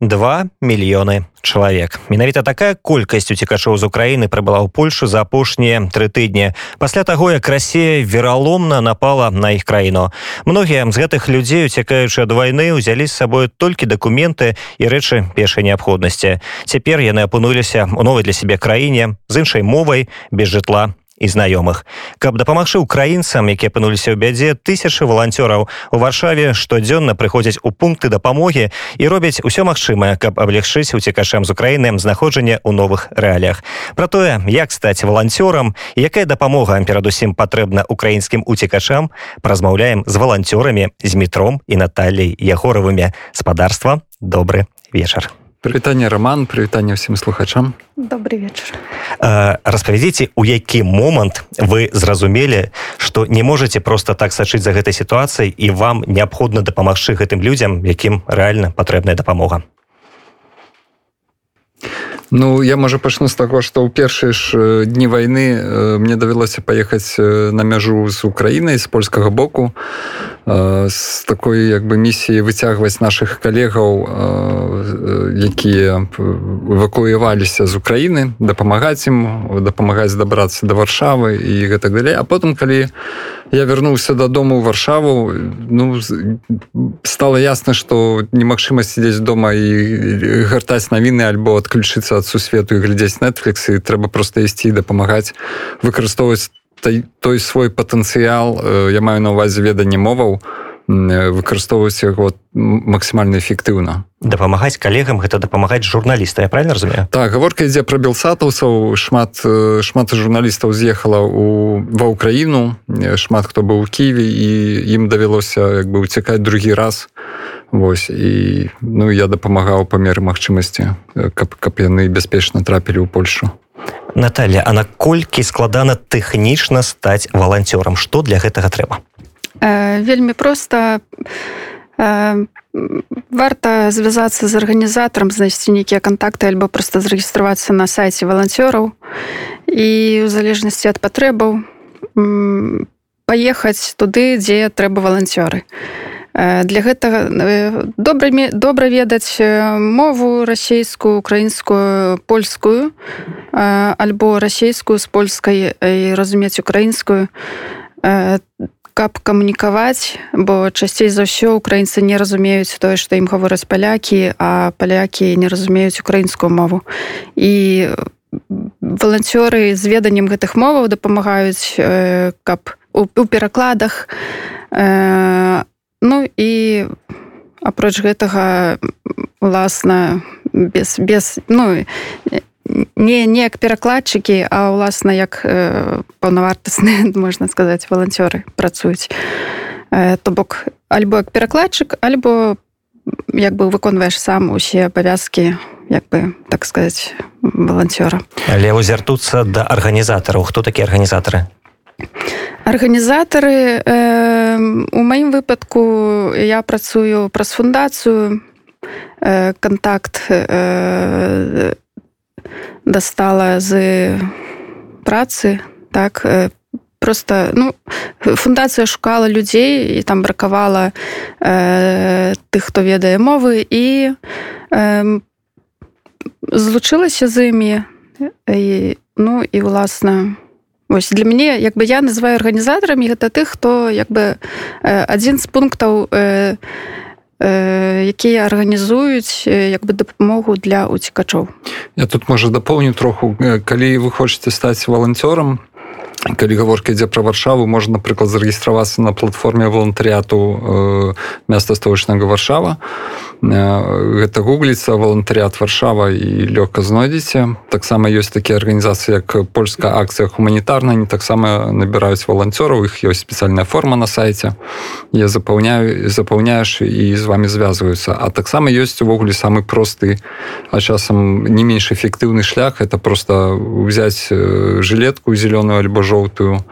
два мільёны чалавек. Менавіта такая колькасць уцекачоў з Украіны прыбыла ў Польшу за апошнія тры тыдні. Пасля таго як Расія вераломна напала на іх краіну. Многія з гэтых людзей уцякаючы ад вайны ўзялі з сабой толькі дакументы і рэчы пешай неабходнасці. Цяпер яны апынуліся у новай для сябе краіне з іншай мовай без жытла і знаёмых. Каб дапамагчы украінцам якія апынуліся ў бядзе тысячы валанцёраў у варшаве штодзённа прыходзяць у пункты дапамогі і робяць усё магчымае каб аблегчыць уцекашам з украіны знаходжанне ў новых рэаліях. Про тое як стаць валанцёрам якая дапамога перадусім патрэбна украінскім уцекачам празмаўляем з валанцёрамі з метром і Наталей ягоравымі. Спадарства добры вечар прывітанне роман прывітанне ўсім слухачам. Добрый вечар распавядзіце у які момант вы зразумелі што не можете просто так сачыць за гэтай сітуацыяй і вам неабходна дапамагчы гэтым людзям якім рэальна патрэбная дапамога Ну я можа пачну з таго што ў першыя ж дні вайны мне давялося паехаць на мяжу з украінай з польскага боку з такой як бы місіі выцягваць наших калегаў якія эвакуяваліся з Украіны дапамагаць ім дапамагаць дабрацца да варшавы і гэтак далей а потым калі я вярнуўся дадому ў варшаву ну стало ясна што немагчыма сидзець дома і гартаць навіны альбо адключыцца ад сусвету і глядзець Netflix і трэба просто ісці дапамагаць выкарыстоўваць той, той свой патэнцыял. Я маю на увазе веданне моваў выкарыстоўваць яго максімальна эфектыўна. Дапамагаць калегам гэта дапамагаць журналіста я правильно разумею? Так гаворка ідзе пра белсатаўцаў. Шмат шмат журналістаў з'ехала у ва ўкраіну. Шмат хто быў у ківе і ім давялося як бы уцякаць другі раз Вось і ну я дапамагаў па меры магчымасці каб каб яны бяспечна трапілі ў Польшу. Наталья А наколькі складана тэхнічна стаць валанцёрам? Што для гэтага трэба? Э, вельмі проста. Э, варта звязацца з арганізатарам знайсці нейкія кантакты альбо проста зарэгістравацца на сайце валанцёраў. І ў залежнасці ад патрэбаў паехаць туды дзе трэба валанцёры для гэтага добра добра ведаць мову расійскую украінскую польскую альбо расійскую з польскай і разумець украінскую. Каб камунікаваць бо часцей за ўсё украінцы не разумеюць тое што ім гавораць палякі а палякі не разумеюць украінскую мову. І валанцёры з веданнем гэтых моваў дапамагаюць каб у перакладах а Ну і апроч гэтага уласна без без ну не не як перакладчыкі а ўласна як э, паўнавартасны можна сказаць валанцёры працуюць. Э, то бок альбо як перакладчык альбо як бы выконваеш сам усе абавязкі як бы так сказаць валанцёра. Але узяртуцца да арганізатараў. Хто такія арганізатары арганізатары э, у маім выпадку я працую праз фундацыю э, контакт э, дастала з працы так э, просто ну фундацыя шукала людзей і там бракавала э, тых хто ведае мовы і э, злучылася з імі. І, ну і уласна у Вось для мяне як бы я называю арганізатарамі гэта тых хто як бы адзін з пунктаў э, э, якія арганізуюць як бы дапамогу для уцікачоў я тут можа дапоўню троху калі вы хочетце стаць валанцёрам калі гаворка ідзе пра варшаву можна напрыклад зарэгістравацца на платформе валантарыяту э, места столічнага варшава гэта гугліцца валантарыят варшава і лёгка знойдзеце таксама ёсць такія арганізацыі як польская акцыя гуманітарна не таксама набіраюць валанцёраў іх ёсць спецыяльная форма на сайце я запаўняю запаўняеш і з вами звязваюцца а таксама ёсць увогуле самы просты а часам не менш эфектыўны шлях это просто взять жылетку зеленую альбо жоўтую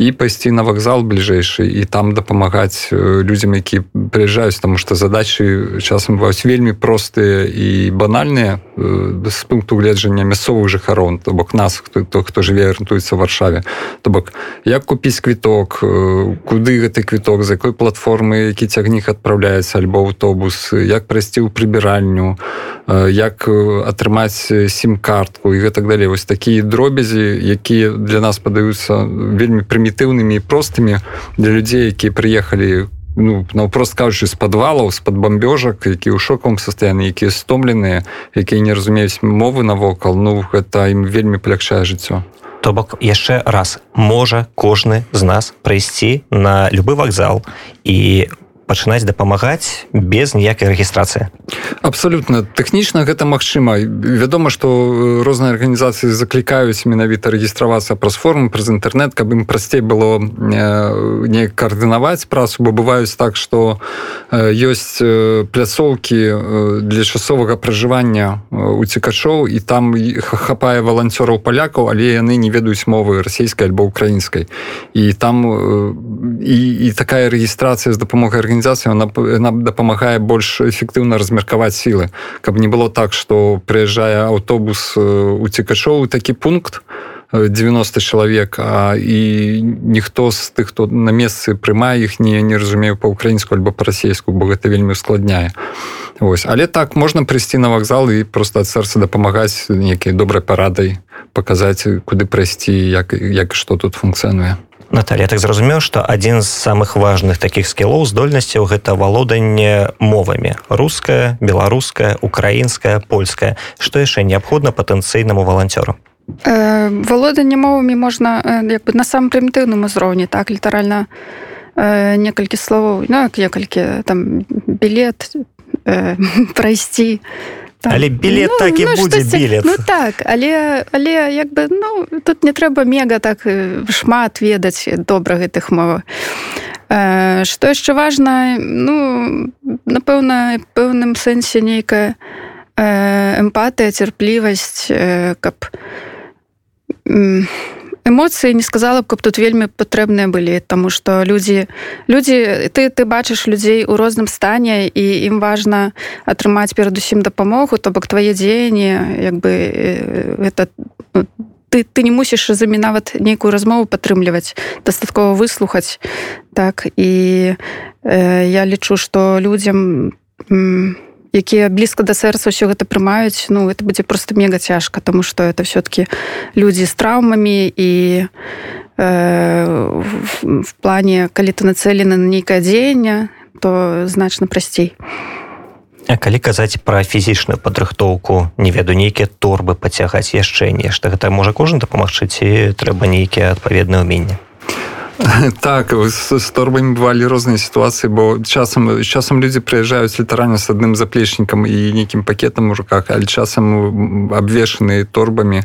і пайсці на вакзал бліжэйшы і там дапамагаць людзям які прыязджаюць тому что задачы часам бываюць вельмі простыя і банальныя з пункту гледжання мясцовых жыхарон то бок нас хто то хто жыве арыентуецца варшаве. То бок як купіць квіток куды гэты квіток за якой платформы які цягнік адпраўляецца альбо аўтобус як прайсці ў прыбіральню як атрымаць сім-картку і гэтак далей. Вось такія дробязі якія для нас падаюцца вельмі прымітыўнымі і простымі для людзей якія прыехалі ну наўпрост кажучы з падвалаў з-пад бамбёжак які ў шокавым састаянні якія стомленыя якія не разумеюць мовы навокал ну гэта ім вельмі палягчае жыццё то бок яшчэ раз. Можа кожны з нас прайсці на любы вакзал і пачынаць дапамагаць без ніякай рэгістрацыі. Абсолютно тэхнічна гэта магчыма. Вядома что розныя арганізацыі заклікаюць менавіта рэгістравацца праз форму праз інтэрнет каб ім прасцей было не каардынаваць працу бо бываюць так что ёсць пляцоўкі для часовага пражывання уцікачоў і там хапае валанцёраў палякаў але яны не ведаюць мовы расійскай альбо украінскай і там і, і такая рэгістрацыя з дапамогай арганізацыі арганізацыя она дапамагае больш эфектыўна размеркаваць сілы каб не было так что прыязджае аўтобус уцікачоў такі пункт 90 чалавек а і ніхто з тых хто на месцы прымае іх не не разумею па-украінску альбо па-расейску бо гэта вельмі ускладняе Вось але так можна прыйсці на вакзал і просто ад сэрца дапамагаць нейкай добрай парадай паказаць куды прайсці як як што тут функцыянуе Наталья так зразумеў што адзін з самых важных такіх скілоў здольнасцяў гэта валоданне мовамі. Руская беларуская украінская польская. Што яшчэ неабходна патэнцыйнаму валанцёру? Э, валоданне мовамі можна як бы на самым прымітыўным узроўні так літаральна э, некалькі словаў ну, некалькі там білет э, прайсці так. але білет ну, так і ну, будзе білет ну так але але як бы ну тут не трэба мега так шмат ведаць добра гэтых мова што яшчэ важна ну напэўна пэўным сэнсе нейкая эмпатыя цярплівасць каб эмоцыі не сказала б каб тут вельмі патрэбныя былі тому что людзі людзі ты ты бачыш людзей у розным стане і ім важна атрымаць перадусім дапамогу то бок твае дзеянні як бы это ну, ты ты не мусіш за mi нават нейкую размову падтрымліваць дастаткова выслухаць так? І э, я лічу что людзям не якія блізка да сэрца ўсё гэта прымаюць ну это будзе просто мега цяжка тому что это все-таки людзі з траўмамі і э, в, в плане калі ты нацелены на нейкае дзеянне то значна прасцей. А калі казаць пра фізічную падрыхтоўку не веду нейкія торбы пацягаць яшчэ нешта гэта можа кожны дапамагчы ці трэба нейкія адпаведныя ўменні так з торбамі бывалі розныя сітуацыі бо часам часам людзі прыязджаюць літаральна з адным заплечнікам і нейкім пакетам у руках але часам абвешаны торбамі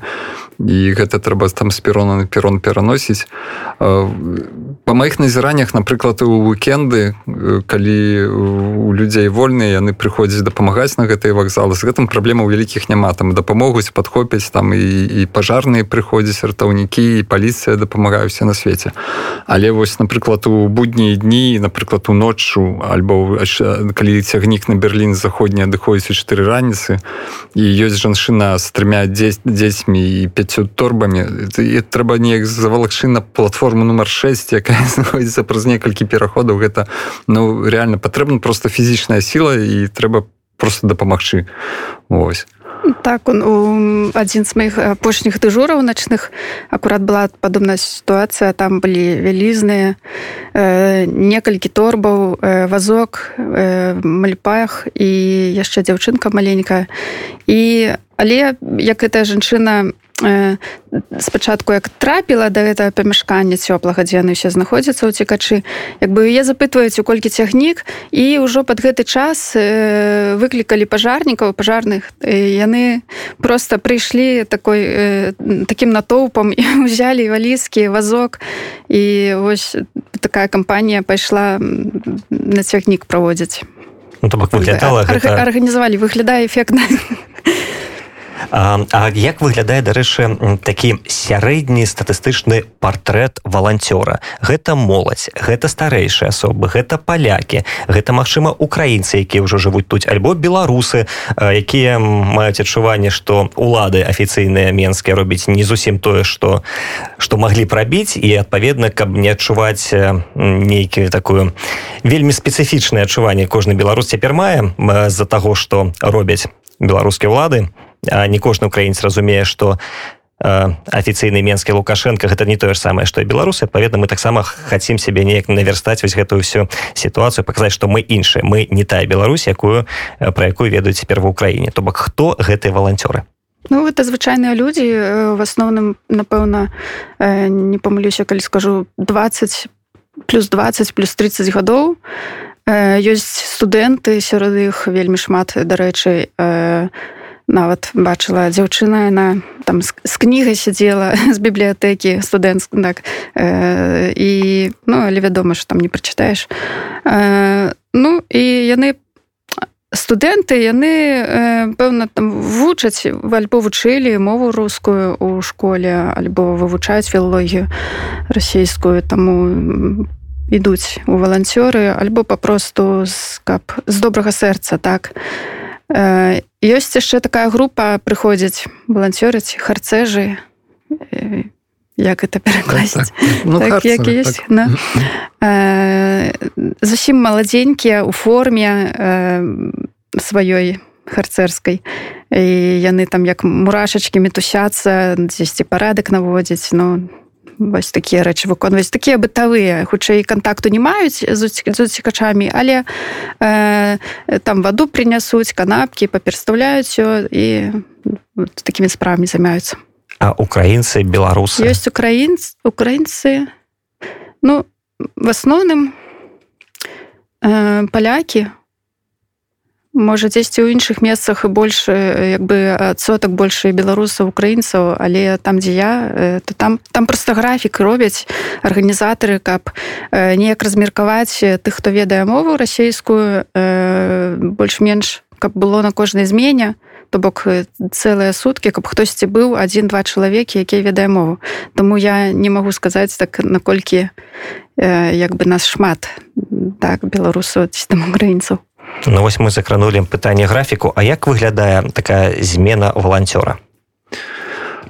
і гэта трэба там з перона на перон пераносіць. Па маіх назіраннях напрыклад у уикенды калі у людзей вольныя яны прыходзяць дапамагаць на гэтай вакзалы з гэтым праблема ў вялікіх няма. Там дапамогуць падхопяць там і, і пажарныя прыходзяць ратаўнікі і паліцыя дапамагаюся на свеце. Але вось напрыклад у буднія дні напрыклад у ноччу альбо калі цягнік на Берлін заходні адыходзіць у чатыры раніцы і ёсць жанчына з трымя дзецьмі і 500 торбамі трэба неяк завалакчы на платформу нумар 6 якая знаходзіцца праз некалькі пераходаў гэта ну реально патрэбна просто фізічная сіла і трэба просто дапамагчы ось. Так он адзін з моих апошніх дыжураў начных акурат была падобная сітуацыя там былі вялізныя э, некалькі торбаў э, вазок э, мальпаях і яшчэ дзяўчынка маленькая. І але як гэтая жанчына спачатку як трапіла да гэтага памяшкання цёплага дзе яны ўсе знаходзяцца ў цікачы як бы яе запытваюць у колькі цягнік і ўжо под гэты час э, выклікалі пажарнікаў пажарных яны просто прыйшлі такой э, таким натоўпам і узялі валізкі вазок і вось такая кампанія пайшла на цягнік праводзіць. Ну, выглядала гэта... арганізавалі выглядае эфектна А, як выглядае дарэчы такі сярэдні статыстычны партрэт валанцёра? Гэта моладзь гэта старэйшыя асобы гэта палякі гэта магчыма украінцы якія ўжо жывуць тут альбо беларусы якія маюць адчуванне што улады афіцыйныя менскія робяць не зусім тое што што маглі прабіць і адпаведна каб не адчуваць нейкію такую вельмі спецыфічнае адчуванне кожны беларус цяпер мае з-за таго што робяць беларускія ўлады не кожны украінец разумее што афіцыйны менскі лукашенко гэта не тое ж самае што і беларусы адпаведна мы таксама хацім сябе неяк наверстаць вось гэтую ўсю сітуацыю паказаць што мы іншыя. Мы не тая Беларусь якую пра якую ведаюць цяпер ва ўкраіне то бок хто гэтыя валанцёры? Ну это звычайныя людзі. В асноўным напэўна не памылюся калі скажу 20 плюс 20 плюс 30 гадоў. Ёсць студэнты сярод іх вельмі шмат дарэчы нават бачыла дзяўчына яна там з кнігай сядзела з бібліятэкі студэнт так э, і ну але вядома що там не прачытаеш. Э, ну і яны студэнты яны э, пэўна там вучаць альбо вучылі мову рускую у школе альбо вывучаюць філологію расійскую таму ідуць у валанцёры альбо папросту з каб з добрага сэрца так. І ёсць яшчэ такая група прыходзіць балансёрыць харцэжы як это перакласць так, так. Ну, так, як есть так. ну, э, зусім маладзенькія у форме э, сваёй харцэрскай і яны там як мурашачкі мітусяцца дзесьці парадак наводзіць но ну, вось такія рэчы выконваць. Такія бытавыя хутчэй кантакту не маюць з уцікачамі але э, там ваду прынясуць канапкі паперставляюць і вот, такімі справамі займаюцца. А украінцы беларусы? Ёсць украінц украінцы. Ну в асноўным э, палякі. у можа дзесьці ў іншых месцах і больше як бы адсотак больше беларусаў украінцаў але там дзе я то там там просто графік робяць арганізатары каб неяк размеркаваць тых хто ведае мову расійскую больш-менш каб было на кожнай змене то бок цэлыя суткі каб хтосьці быў один-два чалавекі якія ведае мову. Таму я не магу сказаць так наколькі як бы нас шмат так беларусу там украінцаў Ну вось мы закранули пытанне графіку. А як выглядае такая змена валанцёра?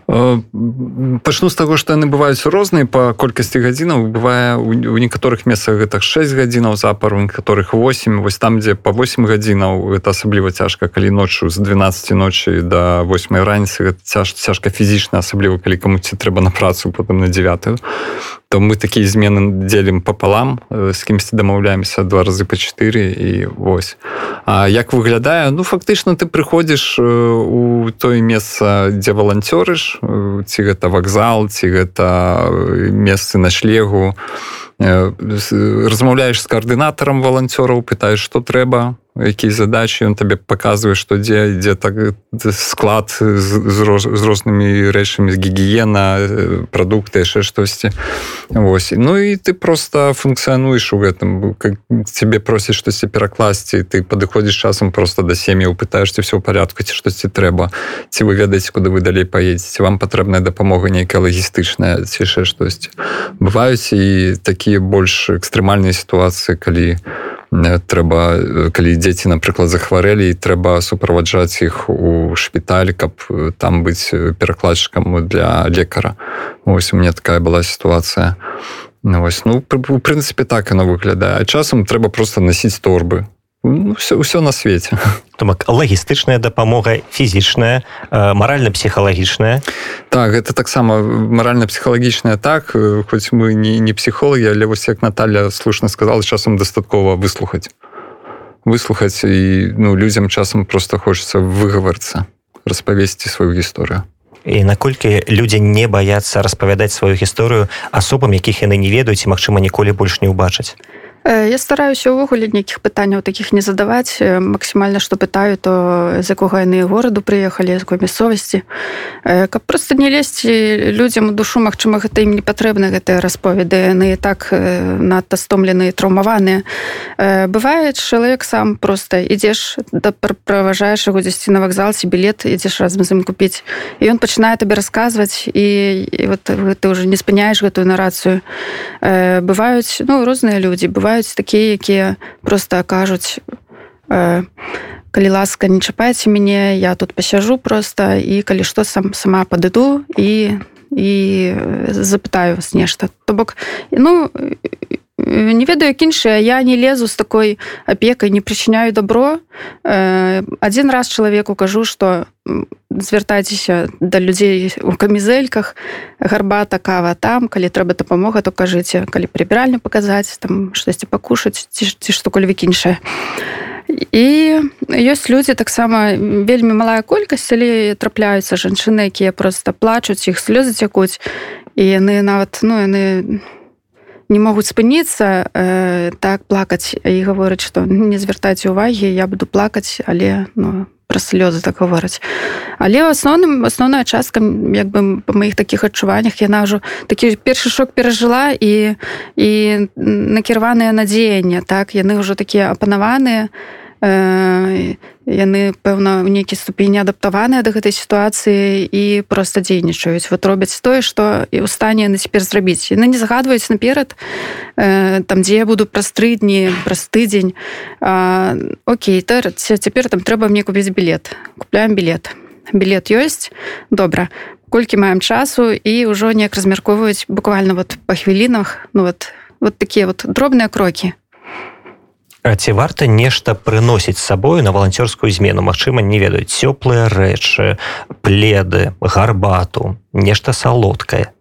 Пачну з таго што яны бываюць розныя па колькасці гадзінаў. Бывае у некаторых месцах гэта 6 гадзінаў запар у некаторых 8 вось там дзе па 8 гадзінаў это асабліва цяжка калі ноччу з 12 ночы до 8 раніцы цяж цяжка фізічна асабліва калі камуці трэба на працу потым на 9 то мы такія змены дзелім пополам з кімсьці дамаўляемся два разы по 4 і вось А як выглядае ну фактычна ты прыходзіш у той месца дзе валанцёрыш ці гэта вакзал ці гэта месцы на шлегу. Размаўляеш з каардынатарам валанцёраў пытаеш што трэба якія задачи ён табе показывае што дзе ідзе так склад з, з, роз, з рознымі рэчамі з гігіена прадукты яшчэ штосьці Вось Ну і ты просто функцыянуеш у гэтым цябе просіць штосьці перакласці ты падыходзіш часам просто да сем'яў пытаешься все ў порядку ці штосьці трэба ці вы ведаеце куды вы далей паедзеце вам патрэбная дапамога нейкая лагістычная ці яшчэ штосьці бываюць і такія больш экстрэмальныя сітуацыі калі у трэба калі дзеці напрыклад захварэлі трэба суправаджаць іх у шпіталь каб там быць перакладчыкам для лекара. Ось у мне такая была сітуацыя. Ось ну у прынцыпе так яно выглядае. Часам трэба просто насіць торбы ну, все ўсё на свеце бок лагістычная дапамога фізічная маральна-псіхалагічная так гэта таксама маральна-псіхалагічная так хоць мы не не псіхолагі але вось як Наталья слушна сказала часам дастаткова выслухаць выслухаць і ну людзям часам просто хочется выгаварцца распавесці сваю гісторыю і наколькі людзі не баяцца распавядаць сваю гісторыю асобам якіх яны не ведаюць і магчыма ніколі больш не ўбачаць я стараюся ўвогуле нейкіх пытанняў таких не задаваць максімальна што пытаю то з якога яны гораду прыехалі якой мясцовасці каб просто не лезці людзям у душу Мачыма гэта ім не патрэбна гэтыя расповеды яны так надта стомленыя траўмаваныя бывае чалавек сам просто ідзеш да праважаеш яго дзесьці на вакзал ці білет ідзеш разам з ім купіць і ён пачынае табе расказваць і, і вот ты уже не спыняеш гэтую нарацыю бываюць ну розныя людзі бываюць такія якія просто кажуць калі ласка не чапайце мяне я тут пасяжу просто і калі што сам сама падыду і і запытаю вас нешта то бок ну не ведаю як іншая я не лезу з такой апекай не прычыняю добро. Один раз чалавеку кажу что звяртайцеся да людзей у камізэльках гарбата кава там калі трэба дапамога то кажыце калі прыбіральню паказаць там штосьці пакушаць ці ці што-кольвік іншае і ёсць людзі таксама вельмі малая колькасць але трапляюцца жанчыны якія просто плачуць іх слёзы цякуць і яны нават ну яны не не могуць спыніцца э, так плакаць і гаворыць што не звяртайце увагі я буду плакаць але ну, пра слёзы так гавораць. Але ў асноўным асноўная частка як бы па маіх такіх адчуваннях яна ўжо такі першы шок перажыла і і накіраваныя надзеяння так? Яны ўжо такія апанаваныя і яны пэўна у нейкі ступені адаптаваныя да гэтай сітуацыі і проста дзейнічаюць. Вот робяць тое што і ў стане яны цяпер зрабіць. Яны не загадваюць наперад там дзе я буду праз тры дні праз тыдзень. Окей цяпер там трэба мне купіць білет. Купляем білет. Білет ёсць? Добра. Колькі маем часу? І ўжо неяк размяркоўваюць буквально вот па хвілінах ну вот вот такія вот дробныя крокі ці варта нешта прыносіць сабою на валанцёрскую змену? Мачыма не ведаюць цёплыя рэчы пледы гарбату нешта салодкае.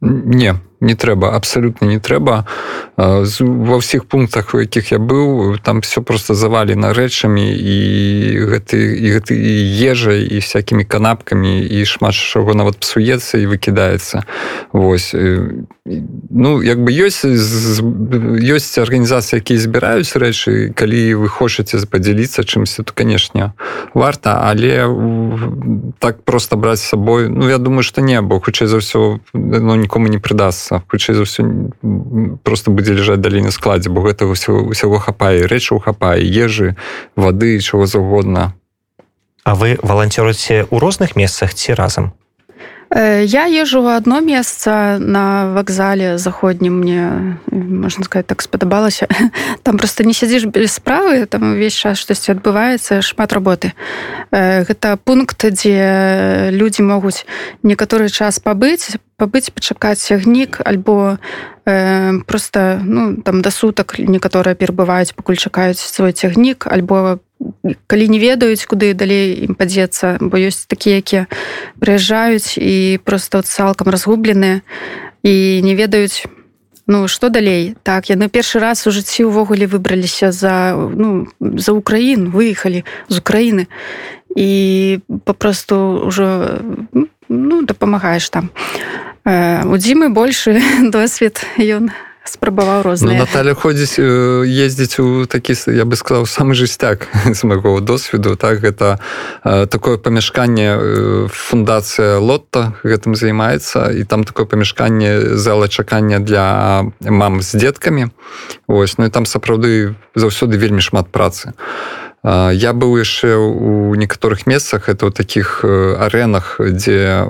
Не не трэба абсалютна не трэба ва ўсіх пунктах у якіх я быў там все просто завалена рэчамі і гэты і гэты ежай і всякими канапкамі і шмат чаго нават псуецца і выкідаецца Вось ну як бы ёсць ёсць арганізацыі якія збіраюць рэчы калі вы хочаце падзяліцца чымсьці то канешне варта але так просто браць сабой Ну я думаю что не бо хутчэй за ўсё ну, нікому не прыдасся месца хутчэй за ўсё просто будзе ляжаць далей на складзе бо гэтага ўсяго, ўсяго хапае рэчаў хапае ежы вады чого заўгодна. А вы валанцёруце ў розных месцах ці разам? Э, я езжу в одно месца на вакзале заходнім мне можна сказать так спадабалася. Там просто не сядзіш без справы там увесь час штосьці адбываецца шмат работы. Э, гэта пункт дзе людзі могуць некаторы час пабыць пабыць пачакаць сягнік альбо э, просто ну там да сутак некаторыя перабываюць пакуль чакаюць свой цягнік альбо калі не ведаюць куды далей ім падзецца бо ёсць такія якія прыязджаюць і просто цалкам разгубленыя і не ведаюць ну что далей. Так яны першы раз у жыцці ўвогуле выбраліся за ну за украін выехалі з Украіны і попросту ўжо ну дапамагаеш там у дзімы большы досвед ён спрабаваў розна ну, Наталя ходзіць ездзіць у такі я бы сказаў самы жысцяк з майго досведу так? Гэта такое памяшканне фундацыя лотта гэтым займаецца і там такое памяшканне зала чакання для мам з дзеткамі ось ну і там сапраўды заўсёды вельмі шмат працы. а Я быў яшчэ у некаторых месцах это ў таких арэнах дзе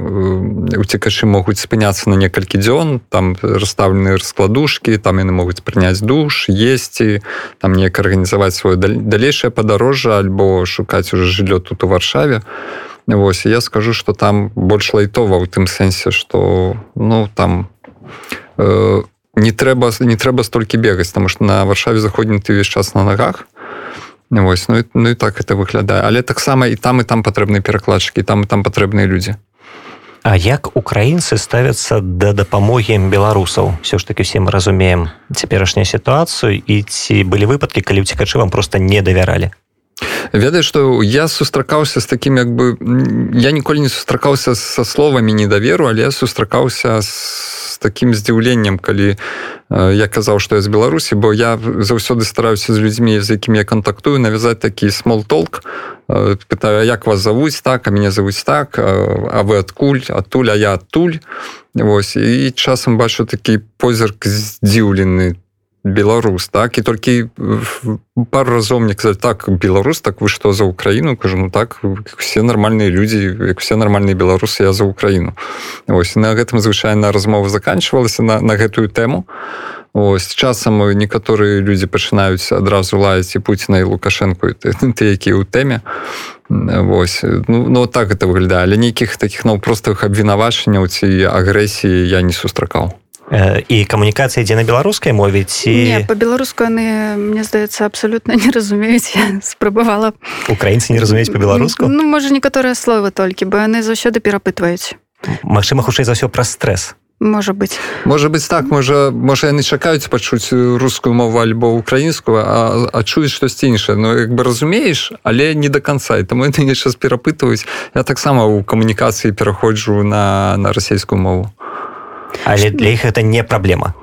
уцекачы могуць спыняцца на некалькі дзён там расставлены раскладушкі там яны могуць прыняць душ есці там неяк арганізаваць сваё далейшае падарожжа альбо шукаць уже жыллё тут у варшаве. Вось я скажу что там больш лайтова ў тым сэнсе что ну там э, не трэба не трэба столькі бегаць там что на варшаве заходні ты увесь час на нагах Вось, ну, ну і так это выглядае. Але таксама і там і там патрэбныя перакладчыкі там і там патрэбныя людзі. А як украінцы ставяцца да дапамогі беларусаў? Все ж таки все мы разумеем цяперашнюю сітуацыю і ці былі выпадкі калі ўцікачы вам просто не давяралі ведаю что я сустракаўся з таким як бы я ніколі не сустракаўся со словамі недаверу але сустракаўся с таким здзіўленнем калі я казаў что я з беларусі бо я заўсёды стараюся з людзьмі з якімі я контактую навязаць такі смол толк пытаю як вас завуць так а меня завуць так? А вы адкуль? Адтуль? А я адтуль? Вось і часам бачу такі позірк здзіўлены беларус так? І толькі пару разоў мне казаць так беларус так вы што за Украіну? Кажу ну так все нармальныя людзі як все нармальныя беларусы я за Украіну ось на гэтым звычайна размова заканчивалася на, на гэтую тэму. Ось часам некаторыя людзі пачынаюць адразу лаяць і Пуціна і лукашэнку ты, ты які ў тэме. Вось ну, ну так это выглядае. Але нейкіх таких наўпростых абвінавачанняў ці агрэсіі я не сустракаў і камунікацыя ідзе на беларускай мове ці по-беларуску яны мне здаецца абсолютно не разумеюць спрабавала украінцы не разумеюць по-беларуску Ну можа некаторыя словы толькі бо яны заўсёды перапытваюць Магчыма хутчэй за ўсё праз стрэс можа быть. Можа быть так можа можа яны чакаюць пачуць рускую мову альбо украінскую а, а чуюць штосьці іншае Ну як бы разумееш але не до конца. І таму ты час перапытваюць я таксама у камунікацыі пераходжу на на расійскую мову але для іх это не праблема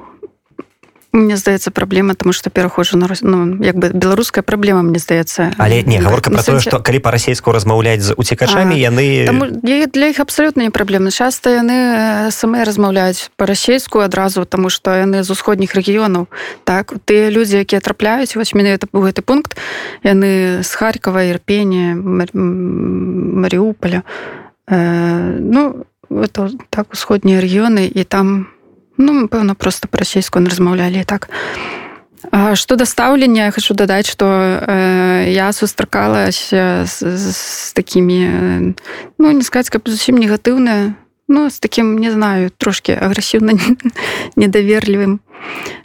Мне здаецца праблема тому что пераходжу на ну, як бы беларуская праблема мне здаецца але не гаворка про тое что калі па-расейску размаўляць з уцікачамі яны таму, для іх абсолютно не праблемы часто яны самыя размаўляюць па-расейску адразу тому что яны з усходніх рэгіёнаў так тыя людзі якія трапляюць вось это быў гэты пункт яны з харькова ірпені маріуполя э, ну это так усходнія рэгіёны і там ну пэўна просто па-расейску размаўлялі так. Что да стаўлення я хочу дадаць что э, я сустракалася з, з такими ну не сказать каб зусім негатыўная ну с таким не знаю трошки агрэсіўна недаверлівым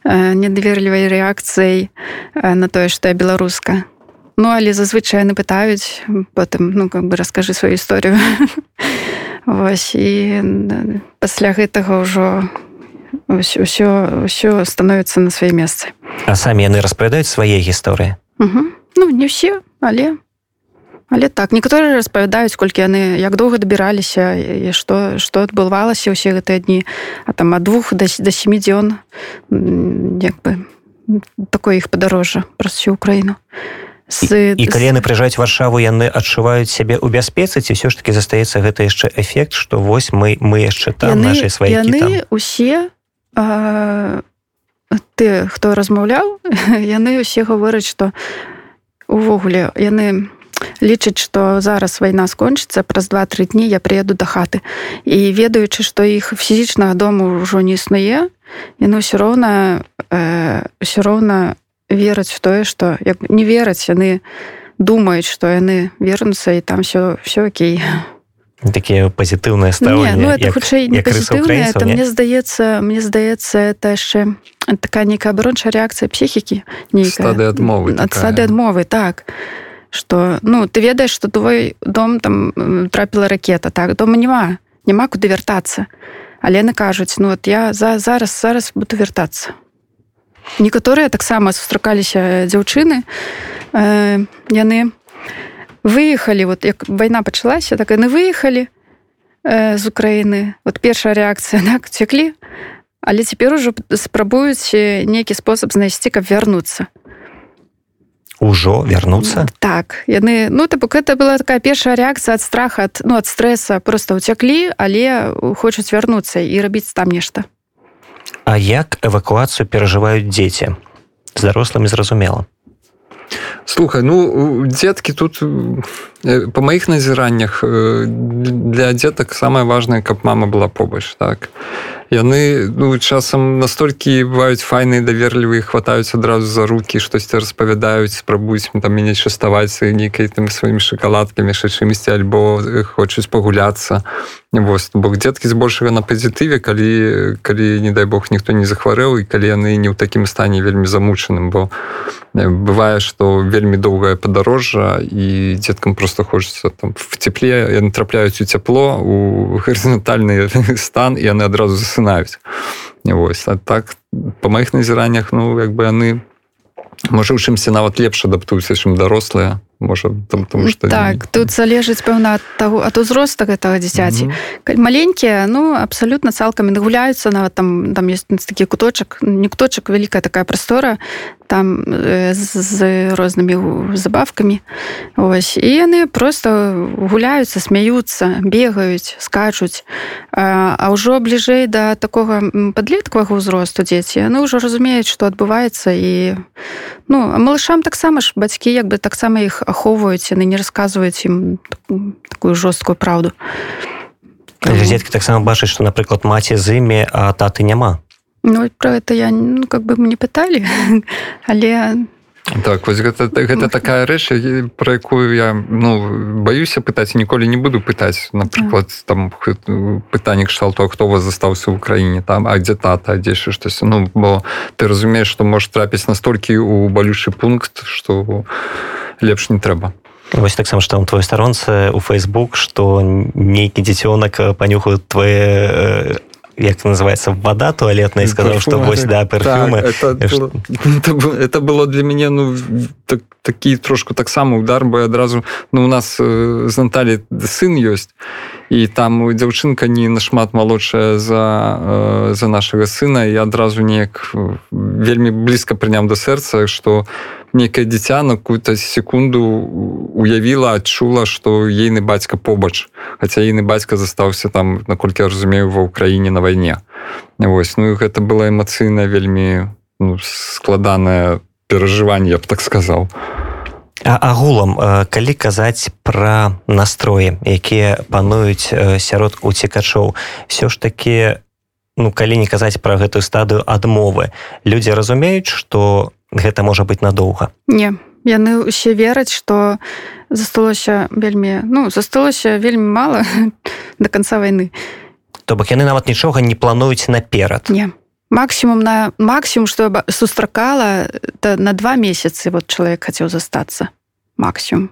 э, недаверлівай рэакцыяй э, на тое что я беларуска ну але зазвычай яны пытаюць потым ну как бы расскажы сваю історыю Вось і пасля гэтага ўжо ўсё ўсё становіцца на свае месцы. А самі яны распавядаюць свае гісторыі. Ну не ўсе, але Але так некаторыя распавядаюць, колькі яны як доўга дабіраліся і што, што адбывалася ўсе гэтыя дні, а там ад двух да, да семи дзён як бы такое іх падарожжа праз всю Украіну з... і калі яны прыязджаюць варшаву яны адчуваюць сябе ў бяспецы ці ўсё ж таки застаецца гэта яшчэ эфект что вось мы мы яшчэ там яны, наши свае яны усе а, ты хто размаўляў яны усе гавораць что увогуле яны лічаць что зараз вайна скончыцца праз два-тры дні я приеду да хаты. І ведаючы што іх фізічнага дому ўжо не існуе яны ўсё роўна э, ўсё роўна вераць в тое что. Як не вераць яны думаюць что яны вернуцца і там все все окей. Такія пазітыўныя стаўленне ну, это хутчэй не это мне здаецца мне здаецца это яшчэ такая нейкая абарончая рэакцыя псіхікі нейкая адмовы ад сады адмовы так. Что ну ты ведаеш что твой дом там трапіла ракета так дома няма няма куды вяртацца але яны кажуць ну вот я за зараз зараз буду вяртацца некаторыя таксама сустракаліся дзяўчыны э, яны выехалі вот як вайна пачалася так яны выехалі э, з Украіны. Вот першая рэакцыя так цеклі але цяпер ужо спрабуюць нейкі спосаб знайсці каб вярнуцца. Ужо вярнуцца? Так. Яны ну так это была такая першая рэакцыя ад страха ад ну ад стрэса. Просто уцяклі але хочуць вярнуцца і рабіць там нешта А як эвакуацыю перажываюць дзеці? З дарослымі зразумела. Слухай ну дзеткі тут по маіх назіраннях для дзетак самае важное каб мама была побач так. Яны ну часам настолькі бываюць файныя даверлівыя хватаюць адразу за руки штосьці распавядаюць спрабуюць там мяне частаваць нейкай там сваімі шакаладкамі яшчэ чымсьці альбо хочуць пагуляцца вось бок дзеткі збольшага на пазітыве калі калі не дай бог ніхто не захварэў і калі яны не ў такім стане вельмі замучаным бо бывае што вельмі доўгае падарожжа і дзеткам просто хочется там в цепле яны трапляюць у цяпло у гарызантальны стан і яны адразу засынаюць. Вось а так по маіх назіраннях ну як бы яны можа у чымся нават лепш адаптуюцца чым дарослыя можа там тому что так тут залежыць пэўна ад таго ад узроста гэтага дзіцяці mm -hmm. маленькія ну абсалютна цалкам гуляюцца нават там там есть такі куточак не куточак вялікая такая прастора там з, з рознымі забавкамі ось. І яны просто гуляюцца смяюцца бегаюць скачуць а, ўжо бліжэй да такога падлеткавага ўзросту дзеці яны ўжо разумеюць што адбываецца і ну малышам таксама ж бацькі як бы таксама іх ахоўваюць яны не расказваюць ім такую жорсткую праўду дзеткі таксама бачыць што напрыклад маці з імі а таты няма Ну про это я ну, как бы мне пыталі але так вось гэта гэта такая рэч про якую я ну баюся пытаць ніколі не буду пытаць напрыклад там пытанне кшталту хто вас застаўся ў краіне там а дзе тата? Дзешы штось ну бо ты разумееш што можаш трапіць настолькі у балючы пункт што лепш не трэба Вось таксама што там твой старонцы у Facebook што нейкі дзіцёнак панюхаюць твае як называется вода туалетная сказал что вось да парфюмы. так, это, что... это, это было для мяне ну так, такі трошку таксама удар бы адразу ну у нас э, з Наталі сын ёсць і там дзяўчынка не нашмат малодшая за э, за нашага сына і адразу неяк вельмі блізка прыняў да сэрца что некае дзіця на какую-то секунду уявіла адчула что ейны бацька побач. Хотя ейны бацька застаўся там наколькі я разумею ва ўкраіне на вайне. Вось ну гэта было эмацыйна вельмі ну, складанае перажыванне я б так сказал агулам калі казаць пра настроі якія пануюць сярод уцікачоў все ж таки ну калі не казаць пра гэтую стадыю адмовы людзі разумеюць что у гэта можа быць надоўга. Не яны ўсе вераць что засталося вельмі ну засталося вельмі мало до конца войны то бок яны нават нічога не плануюць наперад. Не. Максимум на максимум что сустракала на два месяцы вот чалавек хацеў застацца. Максимум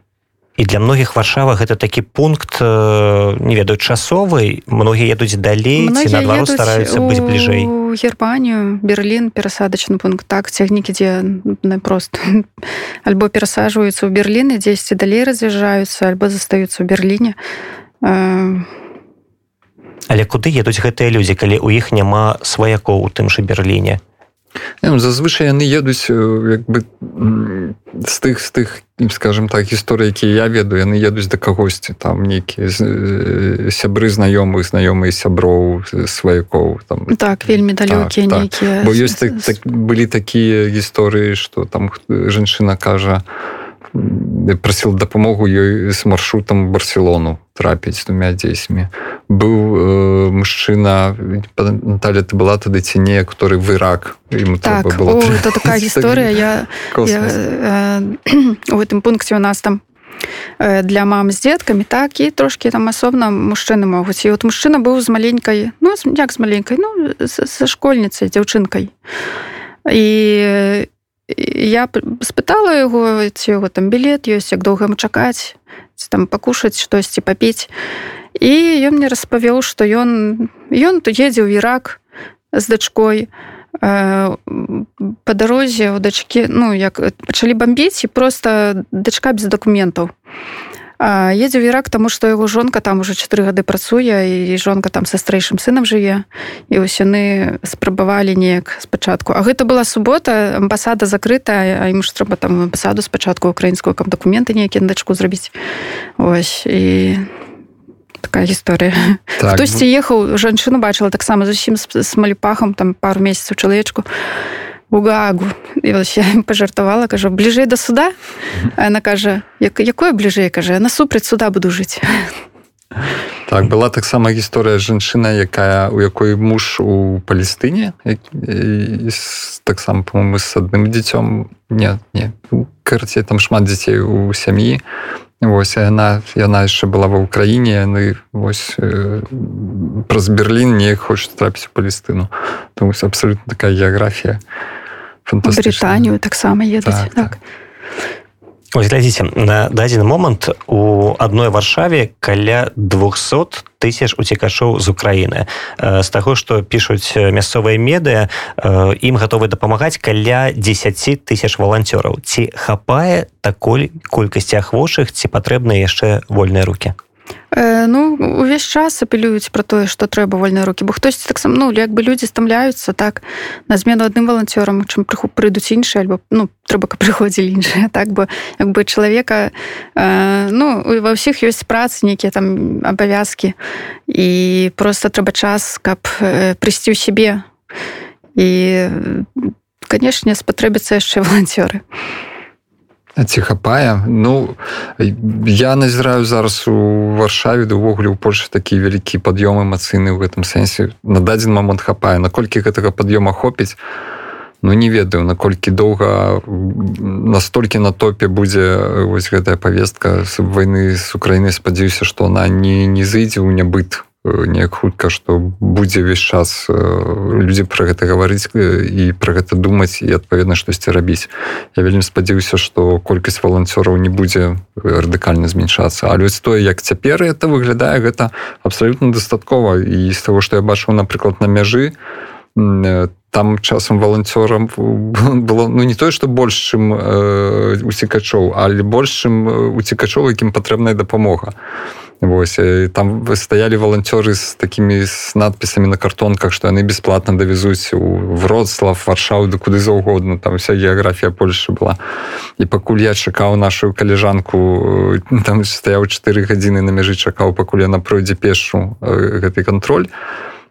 і для многіх варшава гэта такі пункт э, не ведаю часовы. Многія едуць далей наадварот стараюцца быць бліжэй. Германію берлін перасадачны пункт. Так цягнікі дзе напрост альбо перасаджваюцца ў берліны дзесьці далей раз'язджаюцца альбо застаюцца ў берліне. Э, але куды едуць гэтыя людзі калі ў іх няма сваякоў у тым жа берліне зазвычай яны едуць як бы з тых з тых скажем так гісторыі якія я ведаю яны едуць да кагосьці там нейкія сябры знаёмых знаёмыя сяброў сваякоў там. Так вельмі далёкія так, нейкія так. бо ёсць так, так, былі такія гісторыі што там жанчына кажа прасіл дапамогу ёй з маршрутам барселону трапіць двумя дзесьмі быў э, мужчына Наталя ты была тады ці не который в ірак так, было о, это такая гісторыя я, я э, у гэтым пункце у нас там э, для мам з дзеткамі так і трошки там асобна мужчыны могуць і вот мужчына быў з маленькай ну як з маленькай ну са школьніцай дзяўчынкай і я спытала яго ці яго там білет ёсць як доўга яму чакаць там пакушаць штосьці папіць. І ён мне распавёў што ён ён тут едзе ў ірак з дачкой э, по дарозе у дачкі ну як пачалі бомбіць і просто дачка без дакументаў едзе ў ірак таму што яго жонка там уже чатыры гады працуе і жонка там са стрэйшым сынам жыве. І вось яны спрабавалі неяк спачатку. А гэта была субота амбасада закрытая а ім ж трэба там амбасаду спачатку украінскую каб дакументы нейкія дачку зрабіць. Ось і такая гісторыя. Так, хтосьці ехаў жанчыну бачыла таксама зусім з маліпахам там пару месяцаў чалавечку. і і вось я пажартавала кажу бліжэй да суда? Она кажа як якое бліжэй кажа насупраць суда буду жыць так была таксама гісторыя жанчына якая у якой муж у палестыне таксама по-моему с адным дзіцём не не карце там шмат дзяцей у сям'і Вось яна яна яшчэ была ва ўкраіне яны вось э, праз Берлін не хочуць трапіць у палестыну тому абсолютно такая геаграфія британію таксама едуць так, так. так. глядзіце на дадзены момант у адной варшаве каля 200 тысяч уцікачоў з Украіны. З таго што пішуць мясцовыя медыа ім гатовы дапамагаць каля 10 тысяч валанцёраў. Ці хапае такой колькасці ахвочых ці патрэбныя яшчэ вольныя руки Э, ну увесь час апелююць про тое што трэба вольныя рукі бо хтось таксама ну як бы людзі стамляюцца так на змену адным валанцёрам чым прыху прыйдуць іншыя альбо ну трэба каб прыходзілі іншыя так бы як бы чалавека э, ну ва ўсіх ёсць працы нейкія там абавязкі. І просто трэба час каб э, прыйсці ў сябе. І канешне спатрэбіцца яшчэ валанцёры. а ці хапае ну я назіраю зараз у варшаве да ўвогуле ў польльше такі вялікі пад'ём эмацыйны ў гэтым сэнсе на дадзен момант хапае наколькі гэтага пад'ёма хопіць ну не ведаю наколькі доўга настолькі на топе будзе вось гэтая павестка войны з украіны спадзяюся што она не не зайдзе ў нябыт неяк хутка што будзе увесь час людзі пра гэта гаварыць і пра гэта думаць і адпаведна штосьці рабіць. Я вельмі спадзяюся што колькасць валанцёраў не будзе радыкальна змяншацца. Але тое як цяпер это выглядае гэта абсалютна дастаткова. І з таго што я бачыў напрыклад на мяжы там часам валанцёрам было ну не тое што больш чым э, уцікачоў але больш чым уцікачоў якім патрэбная дапамога Вось там стаялі валанцёры з такімі з надпісамі на картонках што яны бесплатна давязуць у вроцлав варшаў да куды заўгодна. Там вся геаграфія Польшы была. І пакуль я чакаў нашу калежанку там стаяў 4 гадзіны на мяжы чакаў пакуль яна пройдзе пешу гэты кантроль.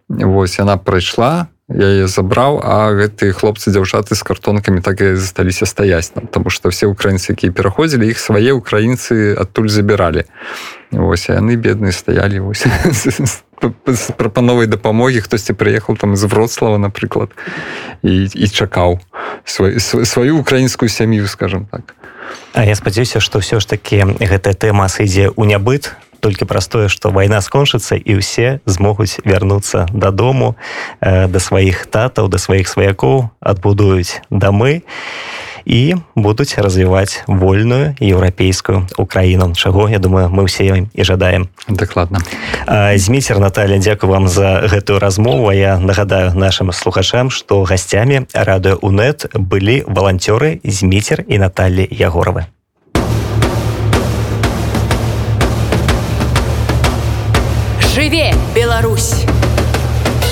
Вось яна прайшла яе забраў а гэтыя хлопцы дзяўчаты з картонкамі так і засталіся стаяць там потому что все украінцы якія пераходзілі іх свае украінцы адтуль забіралі. Ось яны бедныя стаялі вось прапановай дапамогі. Хтосьці прыехаў там з вроцлава напрыклад і, і чакаў свой, сваю украінскую сям'ю скажем так. А я спадзяюся што ўсё ж такі гэтая тэма сыдзе ў нябыт толькі простое что война скончыцца і ўсе змогуць вярнуцца дадому э, да сваіх татаў да сваіх сваякоў адбудуюць дамы і будуць развіваць вольную еўрапейскую украіну чаго я думаю мы ўсе і жадаем. Дакладна змейцер Наталья дзякую вам за гэтую размову. Я нагадаю нашим слухачам что гасцямі радыё унет былі валанцёры змейцер і Натальі ягоравы Жыве Беларусь!